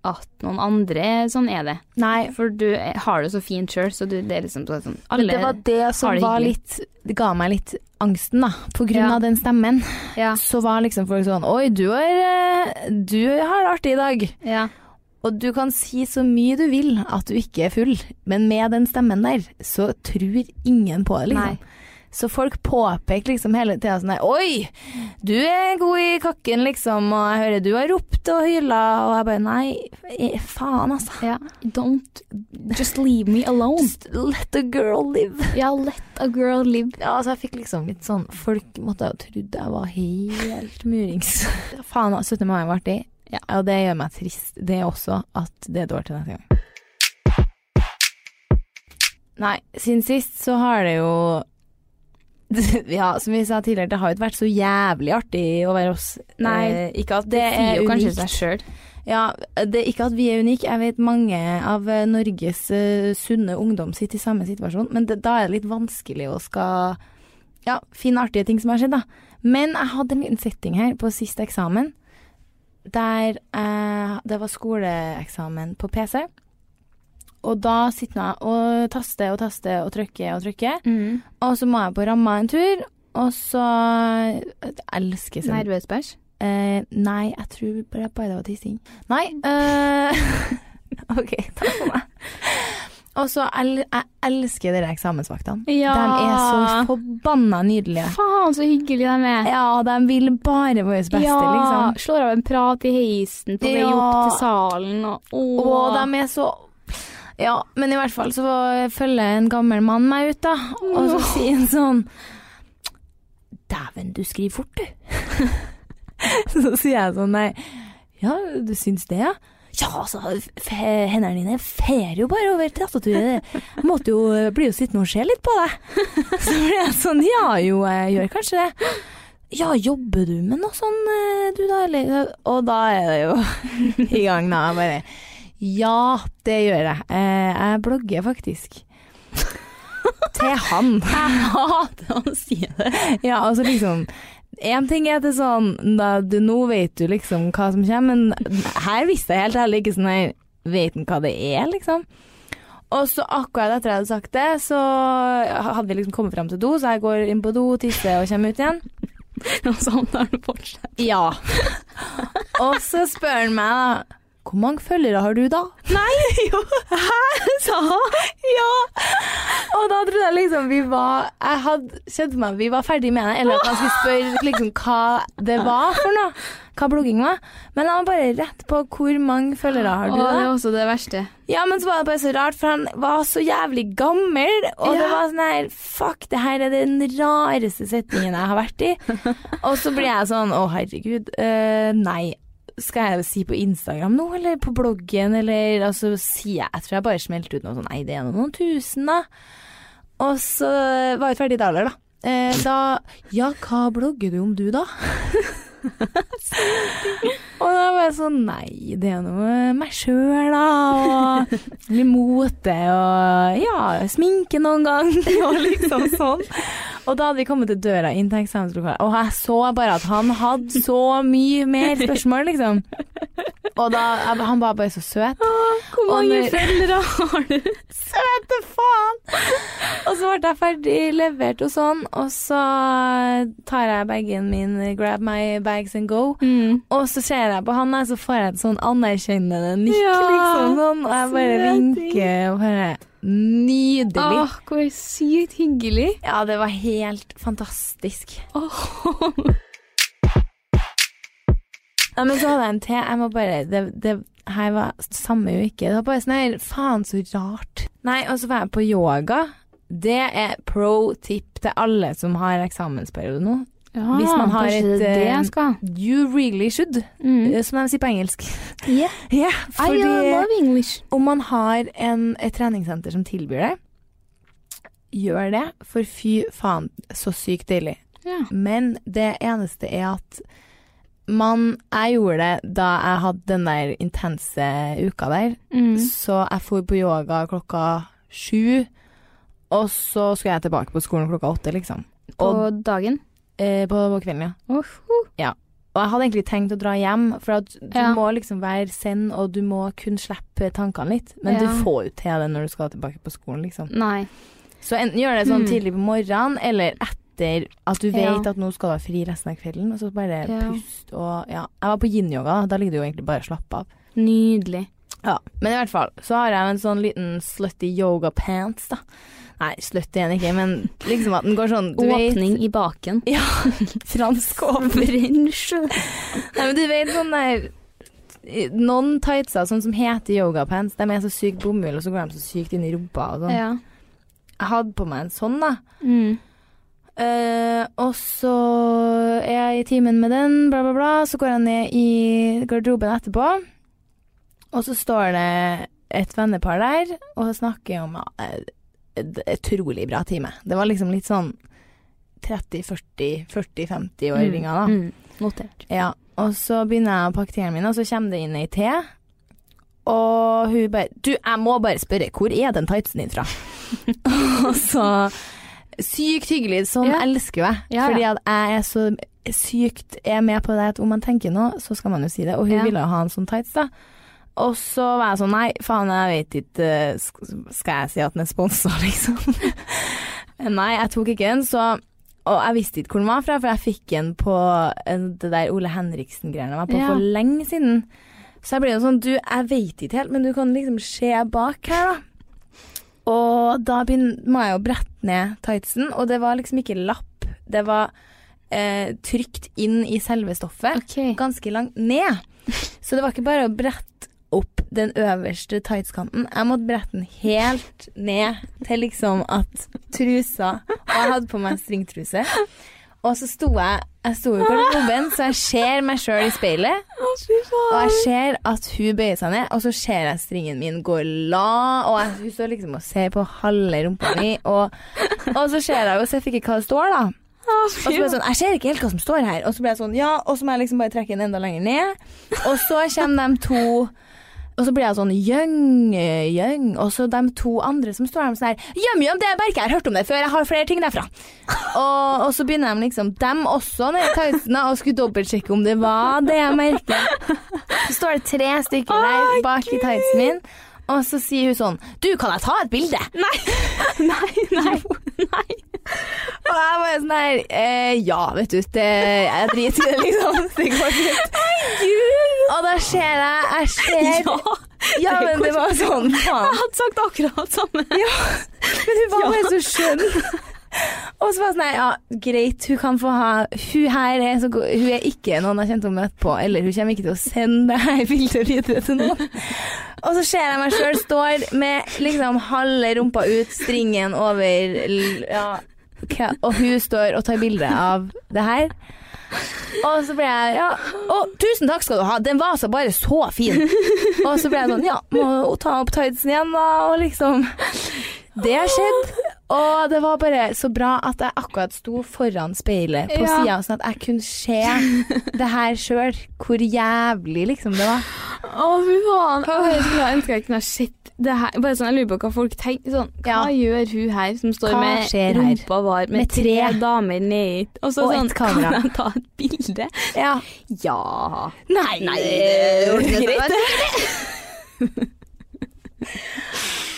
at noen andre sånn er det. Nei, For du er- har det så fint sjøl, så du, det er liksom sånn alle, det var det som det var litt Det ga meg litt angsten, da. På grunn Ja. av den stemmen. Ja. Så var liksom folk sånn Oi, du har, eh, du har det artig i dag. ja. Og du kan si så mye du vil at du ikke er full, men med den stemmen der, så tror ingen på det, liksom. Nei. Så folk påpeker liksom hele tida sånn her Oi, du er god i kakken, liksom, og jeg hører du har ropt og hyla, og jeg bare Nei, eh, faen, altså. ja. Don't just leave me alone. Just let a girl live. Ja, let a girl live. Ja, altså jeg fikk liksom litt sånn Folk måtte ha trodd jeg var helt murings. Faen, 17. mai var artig. Ja, og det gjør meg trist, det også, at det er dårlig år til neste gang. Nei, siden sist så har det jo Ja, som vi sa tidligere, det har jo ikke vært så jævlig artig å være oss. Nei, Eh, ikke at Det det, er jo kanskje seg sjøl. Ja, det er ikke at vi er unike. Jeg vet mange av eh, Norges uh, sunne ungdom sitter i samme situasjon, men det, da er det litt vanskelig å skal ja, finne artige ting som har skjedd, da. Men jeg hadde en liten setting her på siste eksamen, der uh, det var skoleeksamen på PC. Og da sitter jeg og taster og taster og trykker og trykker, Mm. og så må jeg på ramma en tur, og så Jeg elsker sånn Nervøs bæsj. Eh, nei, jeg tror bare, det var tissing. Nei eh, OK, takk for meg. Og så el jeg elsker dere eksamensvaktene. Ja. De er så forbanna nydelige. Faen, så hyggelige de er. Ja, de vil bare vårt beste, ja, liksom. Slår av en prat i heisen på vei Ja. opp til salen. Og. Og de er så Ja, men i hvert fall så følger en gammel mann meg ut, da. Og så sier han sånn Dæven, du skriver fort, du. så sier jeg sånn nei. Ja, du syns det, ja? Ja, altså, hendene dine fer jo bare over tastaturet. Jeg måtte jo, bli jo sittende og se litt på deg. Så ble jeg sånn, ja jo, jeg gjør kanskje det. Ja, jobber du med noe sånn, eh, du da, eller? Og da er det jo i gang, da. Bare Ja, det gjør jeg. Eh, Jeg blogger faktisk. Til han. Jeg hater å si det. Ja, altså liksom Én ting er at det er sånn da, du, Nå vet du liksom hva som kommer, men her visste jeg helt ærlig ikke sånn her Vet han hva det er, liksom? Og så akkurat etter jeg hadde sagt det, så hadde vi liksom kommet fram til do, så jeg går inn på do, tisser og kommer ut igjen. Og sånn har du fortsatt. Ja. Og så spør han meg da Hvor mange følgere har du da? Nei! Jo. Hæ? Sa hun? Ja. Og da trodde jeg liksom vi var Jeg hadde sett for meg vi var ferdig med det, eller at han skulle spørre liksom hva det var for noe. Hva blogging var. Men han var bare rett på hvor mange følgere har du. Å, det da? er også det verste. Ja, men så var det bare så rart, for han var så jævlig gammel, og det var sånn her Fuck, det her er den rareste setningen jeg har vært i. og så blir jeg sånn Å, herregud. Uh, nei. Skal jeg si på Instagram nå, eller på bloggen, eller altså så sier jeg tror jeg bare smelte ut noe sånn Nei, det er noen tusen, da. Og så var jeg ferdig da, eller, da. Eh, da Ja, hva blogger du om du, da? Og da var jeg sånn Nei, det er noe meg sjøl, da. Og litt mote og ja, sminke noen gang. Og liksom sånn. Og da hadde vi kommet til døra inn til og jeg så bare at han hadde så mye mer spørsmål, liksom. Og da Han var bare så søt. Hvor mange når- foreldre har du? Søte faen! Og så ble jeg ferdig levert og sånn, og så tar jeg bagen min, grab my bags and go. Mm. Og så ser jeg på han og så får jeg et sånn anerkjennende nikk, Ja, liksom. Sånn, og jeg bare vinker og bare Nydelig. Åh, hvor sykt hyggelig. Ja, det var helt fantastisk. Ja, men så hadde jeg en til. Jeg må bare Det, det her var samme uke. Det var bare sånn her Faen, så rart. Nei, og så var jeg på yoga. Det er pro tip til alle som har eksamensperiode nå. Ja, Hvis man har et, skal. You really should, Mm. eh, som de sier på engelsk. Yeah. Ja, I love English. om man har en, et treningssenter som tilbyr det, gjør det, for fy faen, så sykt deilig. Yeah. Men det eneste er at man Jeg gjorde det da jeg hadde den der intense uka der. Mm. Så jeg for på yoga klokka sju, og så skulle jeg tilbake på skolen klokka åtte, liksom. På Og, dagen. eh, på, på kvelden, ja. Uff. Og jeg hadde egentlig tenkt å dra hjem, for du Ja. må liksom være send, og du må kun slippe tankene litt. Men Ja. du får jo til det når du skal tilbake på skolen, liksom. Nei. Så enten gjør det sånn Mm. tidlig på morgenen, eller etter at du Ja. vet at nå skal du ha fri resten av kvelden, og så bare Ja. pust og ja. Jeg var på yin-yoga, da ligger det jo egentlig bare å slappe av. Nydelig. Ja. Men i hvert fall så har jeg en sånn liten slutty yoga pants, da. Nei, slutty er den ikke, men liksom at den går sånn du Åpning vet, i baken. Ja. Fransk åpning. Nei, men du vet sånn der Noen tightser sånn som heter yogapants, de er så sykt bomull, og så går de så sykt inn i rumpa og sånn. Ja. Jeg hadde på meg en sånn, da. Mm. Eh, og så er jeg i timen med den, bla, bla, bla. Så går jeg ned i garderoben etterpå, og så står det et vennepar der og snakker om ja, et utrolig bra time. Det var liksom litt sånn 30-40-40-50-åringer, da. Mm. Notert. Ja, og så begynner jeg å pakke tingene mine, og så kommer det inn ei te. Og hun bare Du, jeg må bare spørre, hvor er den tightsen din fra? og så Sykt hyggelig. Sånn Ja. elsker jo jeg. Ja. Fordi at jeg er så sykt er med på det at om man tenker noe, så skal man jo si det. Og hun ville jo ha en sånn tights, da. Og så var jeg sånn Nei, faen, jeg vet ikke Skal jeg si at den er sponsa, liksom? nei, jeg tok ikke den, så og jeg visste ikke hvor den var fra, for jeg fikk den på eh, det der Ole Henriksen-greiene jeg var på Ja. for lenge siden. Så jeg ble jo sånn Du, jeg vet ikke helt, men du kan liksom se bak her, da. Og da må jeg jo brette ned tightsen, og det var liksom ikke lapp. Det var eh, trykt inn i selve stoffet. okay. Ganske langt ned. Så det var ikke bare å brette opp den øverste tightskanten. Jeg måtte brette den helt ned til liksom at trusa Og jeg hadde på meg stringtruse. Og så sto jeg Jeg sto på garderoben, så jeg ser meg sjøl i speilet. Og jeg ser at hun bøyer seg ned, og så ser jeg stringen min gå la, og jeg, hun står liksom og ser på halve rumpa mi, og, og så ser jeg jo selvfølgelig ikke hva det står, da. Og så ble jeg sånn, jeg ser ikke helt hva som står her. Og så ble jeg sånn, ja, og så må jeg liksom bare trekke den enda lenger ned. Og så kommer de to og så blir jeg sånn Jøng, jøng. Og så de to andre som står der sånn her Jøm, jøm, det er Berke, jeg har hørt om det før, jeg har flere ting derfra. og, og så begynner de liksom, dem også nede i tausene, og skulle dobbeltsjekke om det var det jeg merket. Så står det tre stykker der bak i tightsen min, og så sier hun sånn Du, kan jeg ta et bilde? Nei! Nei, nei, nei. Og jeg var sånn her eh, Ja, vet du, det, jeg driter i det, liksom. Det går fint. Og da ser jeg Jeg ser Ja, Ja, men det var sånn, Jeg hadde sagt akkurat samme. Men hun var bare så skjønn. Og så var det sånn nei, ja, greit, hun kan få ha Hun her er så god Hun er ikke noen jeg kommer til å møte på, eller hun kommer ikke til å sende det her bildet videre til noen. Og så ser jeg meg sjøl står med liksom halve rumpa ut, stringen over l- Ja, hva- og hun står og tar bilde av det her. Og så ble jeg ja, å, tusen takk skal du ha, den var så bare så fin. Og så ble jeg sånn, ja, må ta opp tightsen igjen da, og liksom Det har skjedd. Og det var bare så bra at jeg akkurat sto foran speilet på Ja. sida, sånn at jeg kunne se det her sjøl. Hvor jævlig liksom det var. Å, fy faen. Jeg skulle ønske jeg kunne ha sett her. Bare sånn, Jeg lurer på hva folk tenker. Sånn, hva Ja. gjør hun her som står Hva med rumpa var med, Med tre. tre damer nedi? Og så Og sånn, kamera. Kan jeg ta et bilde? Ja. Ja. Nei, Nei, greit, det.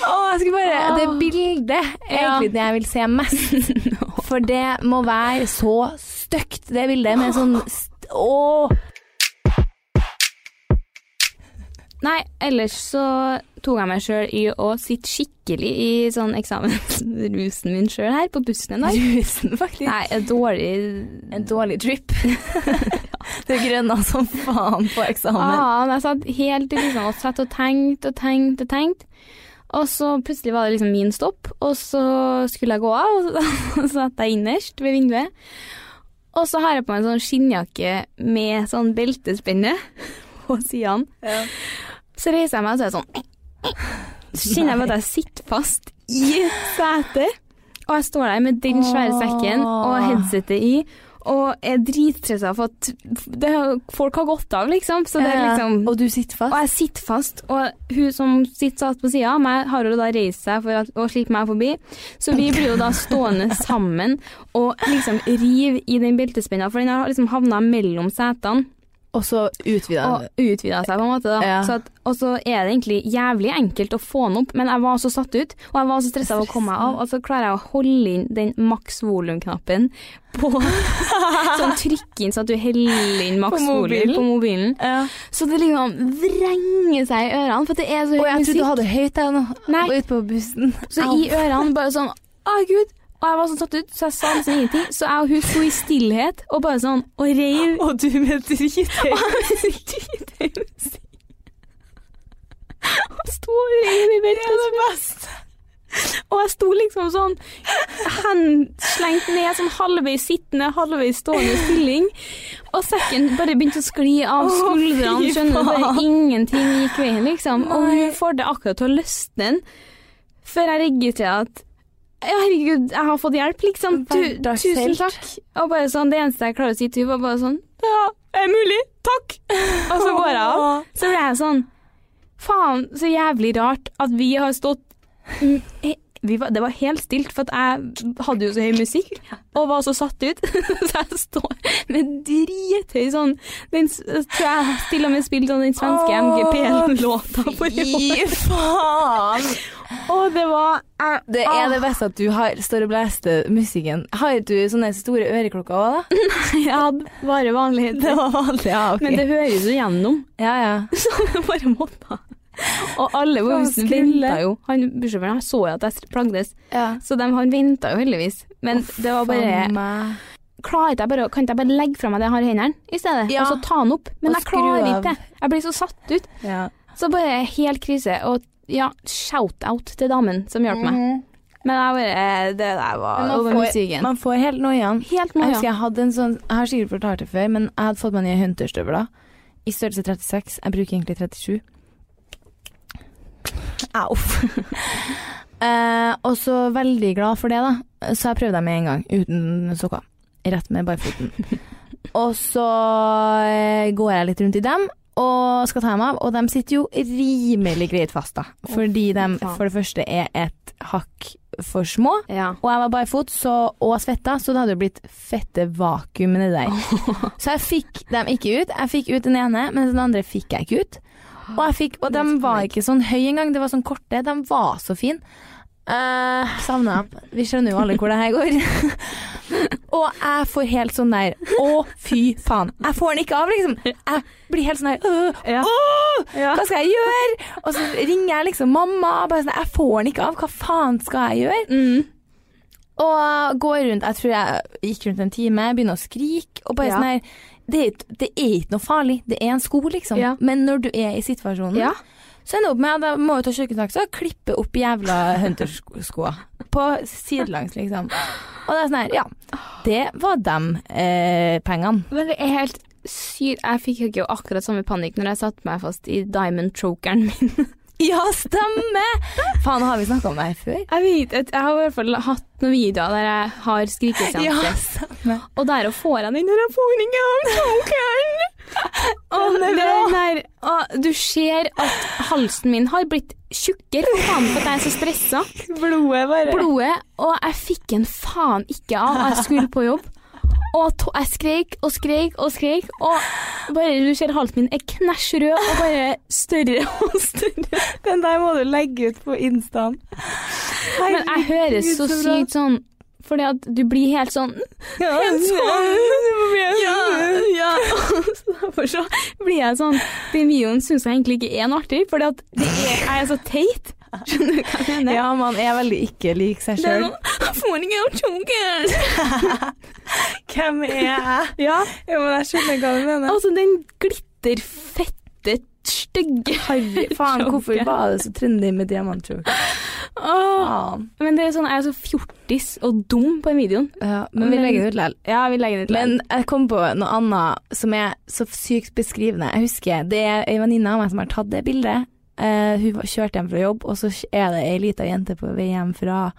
Å, jeg skulle bare Det bildet er egentlig det jeg vil se mest. For det må være så stygt, det bildet med sånn Å! Nei, ellers så tok jeg meg sjøl i å sitte skikkelig i sånn eksamensrusen min sjøl her på bussen en dag. Rusen, faktisk. Nei, en dårlig En dårlig trip. det grønna som faen på eksamen. Ja, jeg satt helt i liksom og satt og tenkte og tenkte og tenkte. Og så plutselig var det liksom min stopp, og så skulle jeg gå av, og så, satt jeg innerst ved vinduet. Og så har jeg på meg en sånn skinnjakke med sånn beltespenne på sidene. Så reiser jeg meg, og så er jeg sånn Så kjenner jeg at jeg sitter fast i setet. Og jeg står der med den svære sekken og headsetet i, og er dritstressa for at det, folk har gått av, liksom. Så det liksom Og du sitter fast? og jeg sitter fast, og hun som sitter satt på sida av meg, har jo da reist seg for å slippe meg forbi. Så vi blir jo da stående sammen og liksom rive i den beltespenna, for den har liksom havna mellom setene Og så utvida og utvida seg, på en måte. Ja. At, og så er det egentlig jævlig enkelt å få den opp, men jeg var så satt ut, og jeg var så stressa av å komme meg av, og så klarer jeg å holde inn den maks volum-knappen på Sånn trykke inn så at du heller inn maks På volum mobilen. på mobilen. Ja. Så det liksom vrenger seg i ørene, for det er så høy Og jeg trodde du hadde høyt deg nå, ute på bussen. Så i ørene bare sånn Å, gud. Og jeg var sånn satt ut, så jeg sa nesten ingenting. Så jeg og hun sto i stillhet og bare sånn og reiv. Og du med drithøy Og sto og reiv i beltet. Og jeg sto liksom sånn henslengt ned, sånn halvveis sittende, halvveis stående stilling. Og sekken bare begynte å skli av skuldrene, skjønner du. Bare ingenting gikk veien, liksom. Og hun får det akkurat til å løsne den, før jeg registrerer at herregud, jeg har fått hjelp, liksom. Tu, tusen takk. Og bare sånn, det eneste jeg klarer å si til henne, var bare sånn Ja, er mulig. Takk. Og så går jeg av. Så ble jeg sånn Faen, så jævlig rart at vi har stått var, Det var helt stilt, for jeg hadde jo så høy musikk og var så satt ut. så jeg står med drithøy sånn Den tror jeg til og med spilte sånn den svenske MGP-låta forrige år. Fy faen! Og det var jeg, Det er det beste at du har, står og blaster musikken. Har du sånne store øreklokker òg, da? Jeg hadde bare vanlig Det var vanlig, ja, okay. Men det høres jo gjennom. ja, ja. Så det bare måtte Og alle bussen venta jo. Han Bussjåføren så jo at jeg plagdes, ja. så de, han venta jo heldigvis. Men det var bare klarer ikke jeg bare, Kan ikke jeg bare legge fra meg det jeg har i hendene i stedet, Ja. og så ta den opp? Men Og jeg klarer ikke det. Jeg blir så satt ut. Ja. Så bare helt krise. Og ja, shout-out til damen som hjalp meg. Men jeg bare Det der var over musikken. man får helt noiaen. Helt Jeg husker jeg hadde en sånn Jeg har sikkert fortalt det før, men jeg hadde fått meg nye hunterstøvler i størrelse 36. Jeg bruker egentlig 37. Au. uh, og så veldig glad for det, da. Så jeg prøvde dem med en gang, uten sokker. Rett med barfoten. og så eh, går jeg litt rundt i dem. Og skal ta dem av, og de sitter jo rimelig greit fast, da. Fordi de for det første er et hakk for små. Ja. Og jeg var barfot så, og svetta, så det hadde jo blitt fette vakuum nedi der. Så jeg fikk dem ikke ut. Jeg fikk ut den ene, men den andre fikk jeg ikke ut. Og, fikk, og de var ikke sånn høy engang, det var sånn korte. De var så fine. Uh, Savna dem. Vi skjønner jo alle hvor det her går. Og jeg får helt sånn der Å, fy faen. Jeg får den ikke av, liksom. Jeg blir helt sånn der «Åh, Ja. åh, Hva skal jeg gjøre? Og så ringer jeg liksom mamma. Bare sånn, jeg får den ikke av. Hva faen skal jeg gjøre? Mm. Og går rundt Jeg tror jeg gikk rundt en time, begynner å skrike. Og bare Ja. sånn her det, det er ikke noe farlig. Det er en sko, liksom. Ja. Men når du er i situasjonen, Ja. så ender det opp med at jeg må jo ta kjøkkensaksa og klippe opp jævla Hunter-skoa. På sidelangs, liksom. Og det er sånn her, ja. Det var dem eh, pengene. Men det er helt sykt. Jeg fikk jo ikke akkurat samme panikk når jeg satte meg fast i diamond chokeren min. Ja, stemmer! Faen, har vi snakka om det her før? Jeg vet at jeg har i hvert fall hatt noen videoer der jeg har skrikeseanse. Ja, stemmer. Og der får jeg den når jeg får den ikke av chokeren. Og det er der, og du ser at halsen min har blitt tjukkere faen for at jeg er så stressa. Blodet bare Blodet, og jeg fikk en faen ikke av. Jeg skulle på jobb. Og to jeg skreik og skreik og skreik, og bare du ser halsen min er knæsj rød og bare større og større. Den der må du legge ut på Instaen. Men jeg høres så så sykt sånn fordi at du blir helt sånn Helt sånn Ja, ja. Så derfor så blir jeg sånn Den videoen syns jeg egentlig ikke er noe artig, fordi at det er, jeg er så teit. Skjønner du hva jeg mener? Ja, man er veldig ikke lik seg sjøl. sånn. Hvem er jeg? Ja. Ja, men jeg skjønner hva du mener. Altså, den glitterfette, stygge Harry, faen, hvorfor var det så trendy med diamantchoke? Oh. Men det er sånn, jeg er så fjortis og dum på den videoen. Ja, men vi legger den ut likevel. Ja, vi legger det likevel. Men jeg kom på noe annet som er så sykt beskrivende. Jeg husker det er ei venninne av meg som har tatt det bildet. Eh, hun kjørte hjem fra jobb, og så er det ei lita jente på vei hjem fra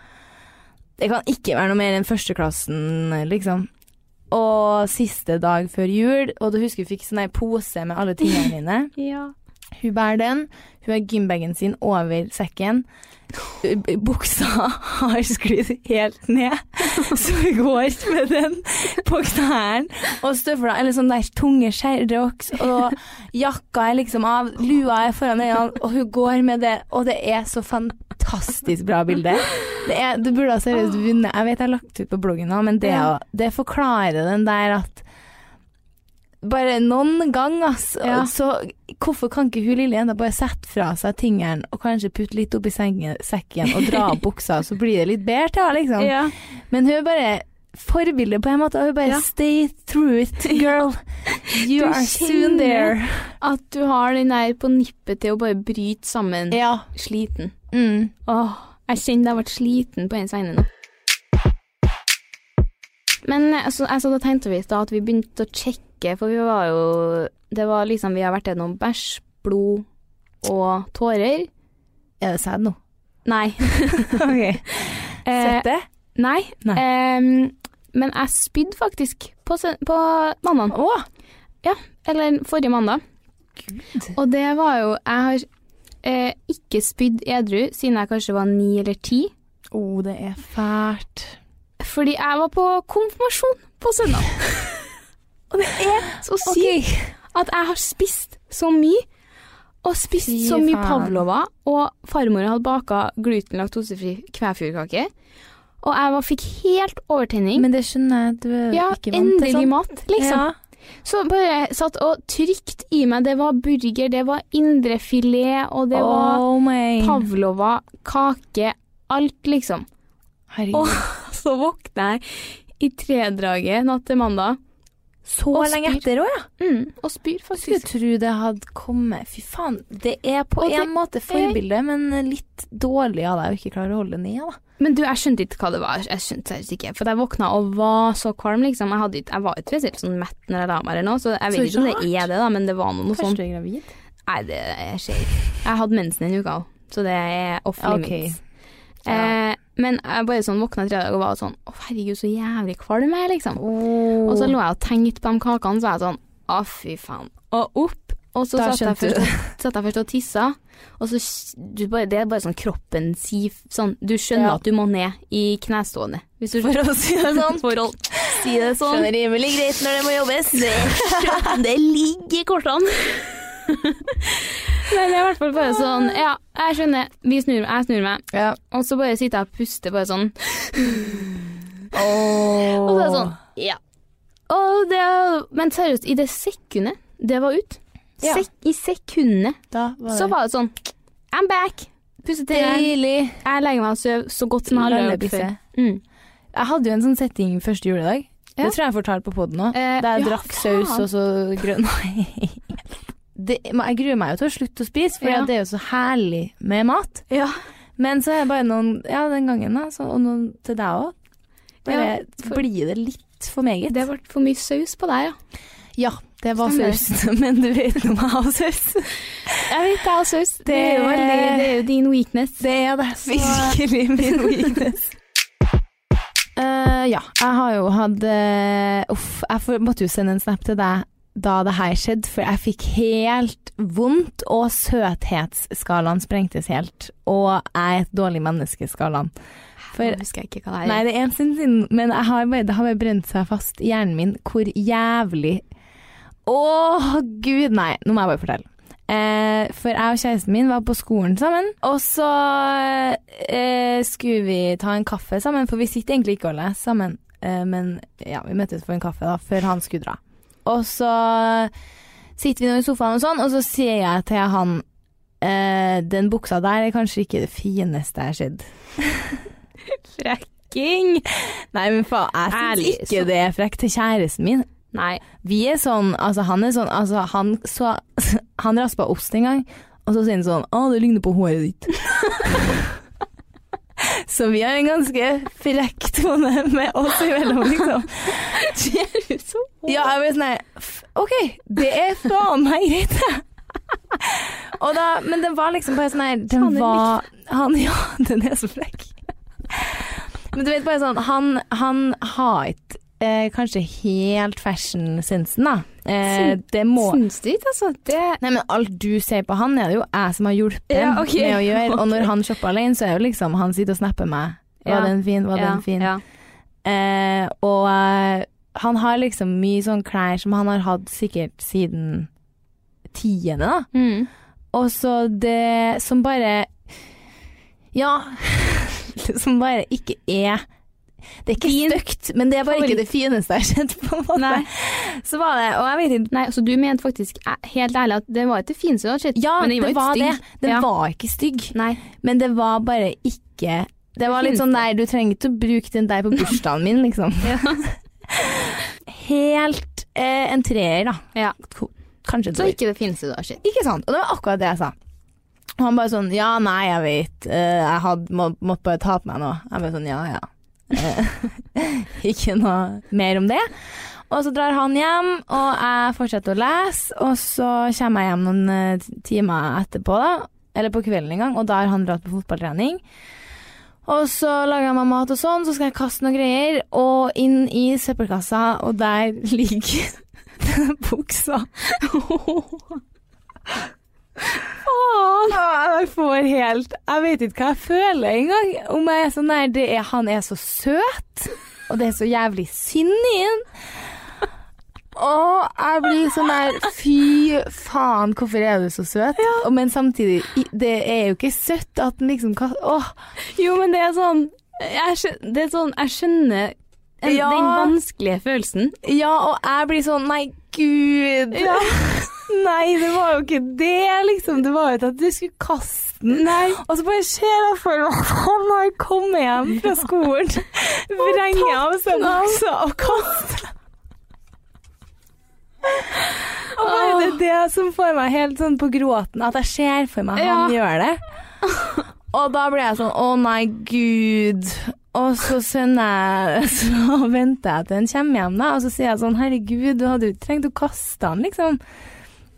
Det kan ikke være noe mer enn førsteklassen, liksom. Og siste dag før jul, og du husker hun fikk sånn ei pose med alle tingene dine. ja. Hun bærer den, hun har gymbagen sin over sekken. Buksa har sklidd helt ned, så hun går med den på knærne. Og støvler, eller sånn der tunge sherrocks, og jakka er liksom av, lua er foran øynene, og hun går med det, og det er så fantastisk bra bilde. Det, er, du burde ha seriøst vunnet. Jeg vet jeg har lagt ut på bloggen nå, men det, det forklarer den der at bare noen ganger, ass. Ja. Så hvorfor kan ikke hun lille jenta bare sette fra seg tingene og kanskje putte litt oppi sekken og dra av buksa, så blir det litt bedre til henne, liksom. ja. Men hun er bare forbilde på en måte, og hun bare Ja. stay through it, girl. You Du are soon there. At du har den der på nippet til å bare bryte sammen. Sliten. Mm. Åh, jeg kjenner jeg ble sliten på ens vegne nå. Men altså, jeg satt og tenkte vi da at vi begynte å sjekke, for vi var jo Det var liksom Vi har vært gjennom bæsj, blod og tårer. Er det sæd nå? Nei. ok. Eh, Svette? nei. Nei. Eh, men jeg spydde faktisk på, på mandag. Å! Eller forrige mandag. Gud. Og det var jo Jeg har eh, ikke spydd edru siden jeg kanskje var ni eller ti. Å, det er fælt. Fordi jeg var på konfirmasjon på søndag. og det er så sykt at jeg har spist så mye. Og spist Fy så mye faen. pavlova. Og farmor hadde baka gluten-laktosefri kvæfjordkake. Og jeg var, fikk helt overtenning. Men det skjønner jeg, du er ja, ikke vant til endelig sånn. mat, liksom. Ja. Så bare satt og trykt i meg. Det var burger, det var indrefilet, og det var oh var pavlova, kake, alt liksom. Herregud. Og så våkner jeg i tredraget natt til mandag. så og lenge etter òg, ja. Mm, og spyr Skulle tro det hadde kommet Fy faen. Det er på Og det en måte forbilde, men litt dårlig av deg å ikke klare å holde det ned, da. Men du, jeg skjønte ikke hva det var. Jeg skjønte seriøst ikke. For jeg våkna og var så kvalm, liksom. Jeg, hadde jeg var ikke spesielt sånn mett når jeg la meg eller noe, så jeg Så vet ikke om det er det, da, men det var noe noe sånt. du er gravid? Nei, det jeg skjer ikke. Jeg hadde mensen en uke òg, så det er off limits. limits. Ja. Eh, men jeg bare sånn våkna tre dager og var sånn Å, herregud, så jævlig kvalm jeg er, liksom. Og så lå jeg og tenkte på de kakene, så var jeg sånn Å, fy faen. Og opp. Og så satt jeg, først, satt jeg først og tissa, og så du bare, Det er bare sånn kroppen sier sånn Du skjønner Ja. at du må ned i knestående. Hvis du For å si det sånn. For å si det sånn. Skjønner rimelig greit når det må jobbes. Det, det ligger i kortene. Men det er i hvert fall bare sånn Ja, jeg skjønner. Vi snur, jeg snur meg. Ja. Og så bare sitter jeg og puster bare sånn. Og så er det sånn Ja. Det, men seriøst, i det sekundet det var ut, Ja. sek, i sekundet, var så var det sånn I'm back. Puste til. deilig. Jeg legger meg og sover så godt som jeg har Lallebisse. før. Mm. Jeg hadde jo en sånn setting første juledag. Ja. Det tror jeg jeg fortalte på poden òg. Eh, Der jeg ja, drakk saus og så grønn. Det, jeg gruer meg jo til å slutte å spise, for Ja. det er jo så herlig med mat. Ja. Men så er det bare noen Ja, den gangen, da. Så, og noen til deg òg. Bare Ja, for- blir det litt for meget. Det ble for mye saus på deg, ja. ja, det var Stemmer. saus. Men du vet noe om jeg har saus. Jeg vet jeg har saus. Det er jo, veldig, det er jo din weakness. Det er det. Virkelig min weakness. Uh, ja, jeg har jo hatt uh, Uff, jeg måtte jo sende en snap til deg da det her skjedde, for jeg fikk helt vondt, og søthetsskalaen sprengtes helt. Og jeg er et dårlig menneske, skalaen. For Jeg husker ikke hva det er. Nei, det er en stund siden, men jeg har bare, det har bare brent seg fast i hjernen min hvor jævlig Å, gud, nei. Nå må jeg bare fortelle. Eh, for jeg og kjæresten min var på skolen sammen, og så eh, skulle vi ta en kaffe sammen, for vi sitter egentlig ikke og leser sammen, eh, men ja, vi møttes for en kaffe da, før han skulle dra. Og så sitter vi nå i sofaen og sånn, og så sier jeg til han eh, den buksa der er kanskje ikke det fineste jeg har sett. Frekking! Nei, men faen, jeg syns ikke så- det er frekt til kjæresten min. Nei. Vi er sånn, altså han er sånn, altså han så Han raspa ost en gang, og så sier han sånn Å, det ligner på håret ditt. så vi har en ganske frekk tone med oss imellom, liksom. Ja, jeg ble sånn her OK, det er faen meg greit, det. Og da, men den var liksom bare sånn her Den var han, Ja, den er så frekk. Men du vet bare sånn Han, han har ikke eh, kanskje helt fashion-sensen, da. Eh, det må Sinnssykt, altså? Det Nei, men alt du ser på han, er det jo jeg som har hjulpet Ja, okay. med å gjøre. Og når han shopper alene, så er det jo liksom Han sitter og snapper meg. Var Ja. den fin? Var ja, den fin? Ja. Eh, og eh, han har liksom mye sånn klær som han har hatt sikkert siden tiende, da. Mm. Og så det som bare Ja. som bare ikke er Det er ikke Fin. stygt, men det er bare Favoritt. ikke det fineste jeg har sett, på en måte. Nei. Så var det Og jeg vet ikke Nei, så du mente faktisk eh, helt ærlig at det var ikke det fineste du hadde sett, Ja, men den det var ikke det. stygg. Den ja. var ikke stygg. Nei. Men det var bare ikke Det var litt sånn der Du trenger ikke å bruke den der på bursdagen min, liksom. Helt eh, en treer, da. Ja. Kanskje Så ikke det fineste du har sett. Ikke sant? Og det var akkurat det jeg sa. Og han bare sånn Ja, nei, jeg vet. Eh, jeg hadde må, måtte bare ta på meg noe. Jeg bare sånn Ja, ja. Eh, ikke noe mer om det. Og så drar han hjem, og jeg fortsetter å lese, og så kommer jeg hjem noen eh, timer etterpå, da. Eller på kvelden en gang, og da har han dratt på fotballtrening. Og så lager jeg meg mat og sånn, så skal jeg kaste noen greier, og inn i søppelkassa, og der ligger buksa. Faen! Jeg får helt Jeg vet ikke hva jeg føler engang. Om jeg er sånn det er, Han er så søt, og det er så jævlig synd i han. Og jeg blir sånn der Fy faen, hvorfor er du så søt? Ja. men samtidig, det er jo ikke søtt at den liksom Åh. Jo, men det er sånn Jeg det er sånn, jeg skjønner en, Ja. den vanskelige følelsen. Ja, og jeg blir sånn Nei, gud. Nei, det var jo ikke det, liksom. Det var jo at du skulle kaste den. Og så bare ser jeg for meg han har kommet hjem fra skolen, vrenger av seg buksa og kaster Og bare det er det som får meg helt sånn på gråten, at jeg ser for meg han gjør det. Og da blir jeg sånn Å nei, gud. Og så sender jeg Så venter jeg til han kommer hjem, da, og så sier jeg sånn Herregud, du hadde jo ikke trengt å kaste han, liksom.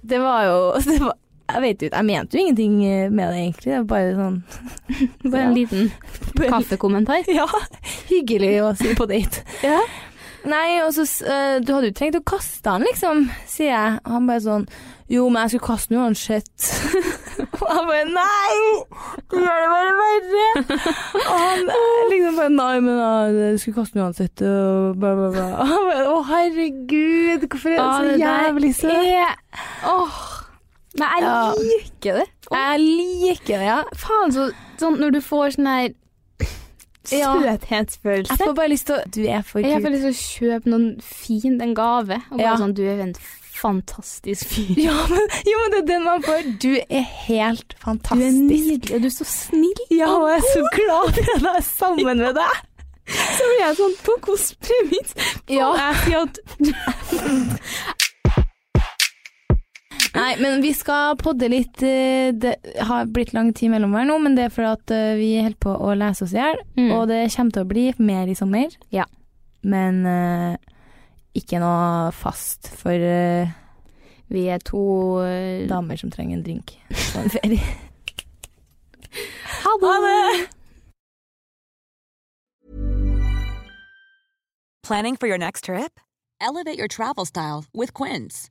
Det var jo det var, Jeg vet jo jeg mente jo ingenting med det, egentlig. Det var bare sånn Bare en liten kaffekommentar. Ja. Hyggelig å si på date. Ja. Nei, og så øh, Du hadde jo trengt å kaste han, liksom, sier jeg. Og han bare sånn Jo, men jeg skulle kaste den uansett. og han bare Nei! Du gjør det bare verre. og han øh, liksom bare Nei, men øh, jeg skulle kaste den uansett. Og bla, bla, bla. Og han bare Å, herregud, hvorfor er det Ja, så jævlig søt? er- Åh. Men jeg Ja. liker det. Jeg liker det, ja. Faen, så sånn når du får sånn her. Søthetsfølelse. Jeg får bare lyst til å Du er for Jeg får lyst til å kjøpe noen fin en gave. Og bare Ja. sånn, du er en fantastisk fyr. Ja, men, jo, men det er den man får. Du er helt fantastisk. Du er nydelig, og du er så snill. Ja, og jeg er så glad for at jeg er sammen med deg. Så blir jeg sånn på hvilket premiss? Ja. Jeg sier at Nei, men vi skal podde litt. eh, Det har blitt lang tid mellom hver nå, men det er for at eh, vi holder på å lese oss i hjel. Mm. Og det kommer til å bli mer i sommer. Ja. Men uh, ikke noe fast for uh, Vi er to uh, damer som trenger en drink på en ferie. Ha det! Planning for your next trip? Elevate your travel style with Quince.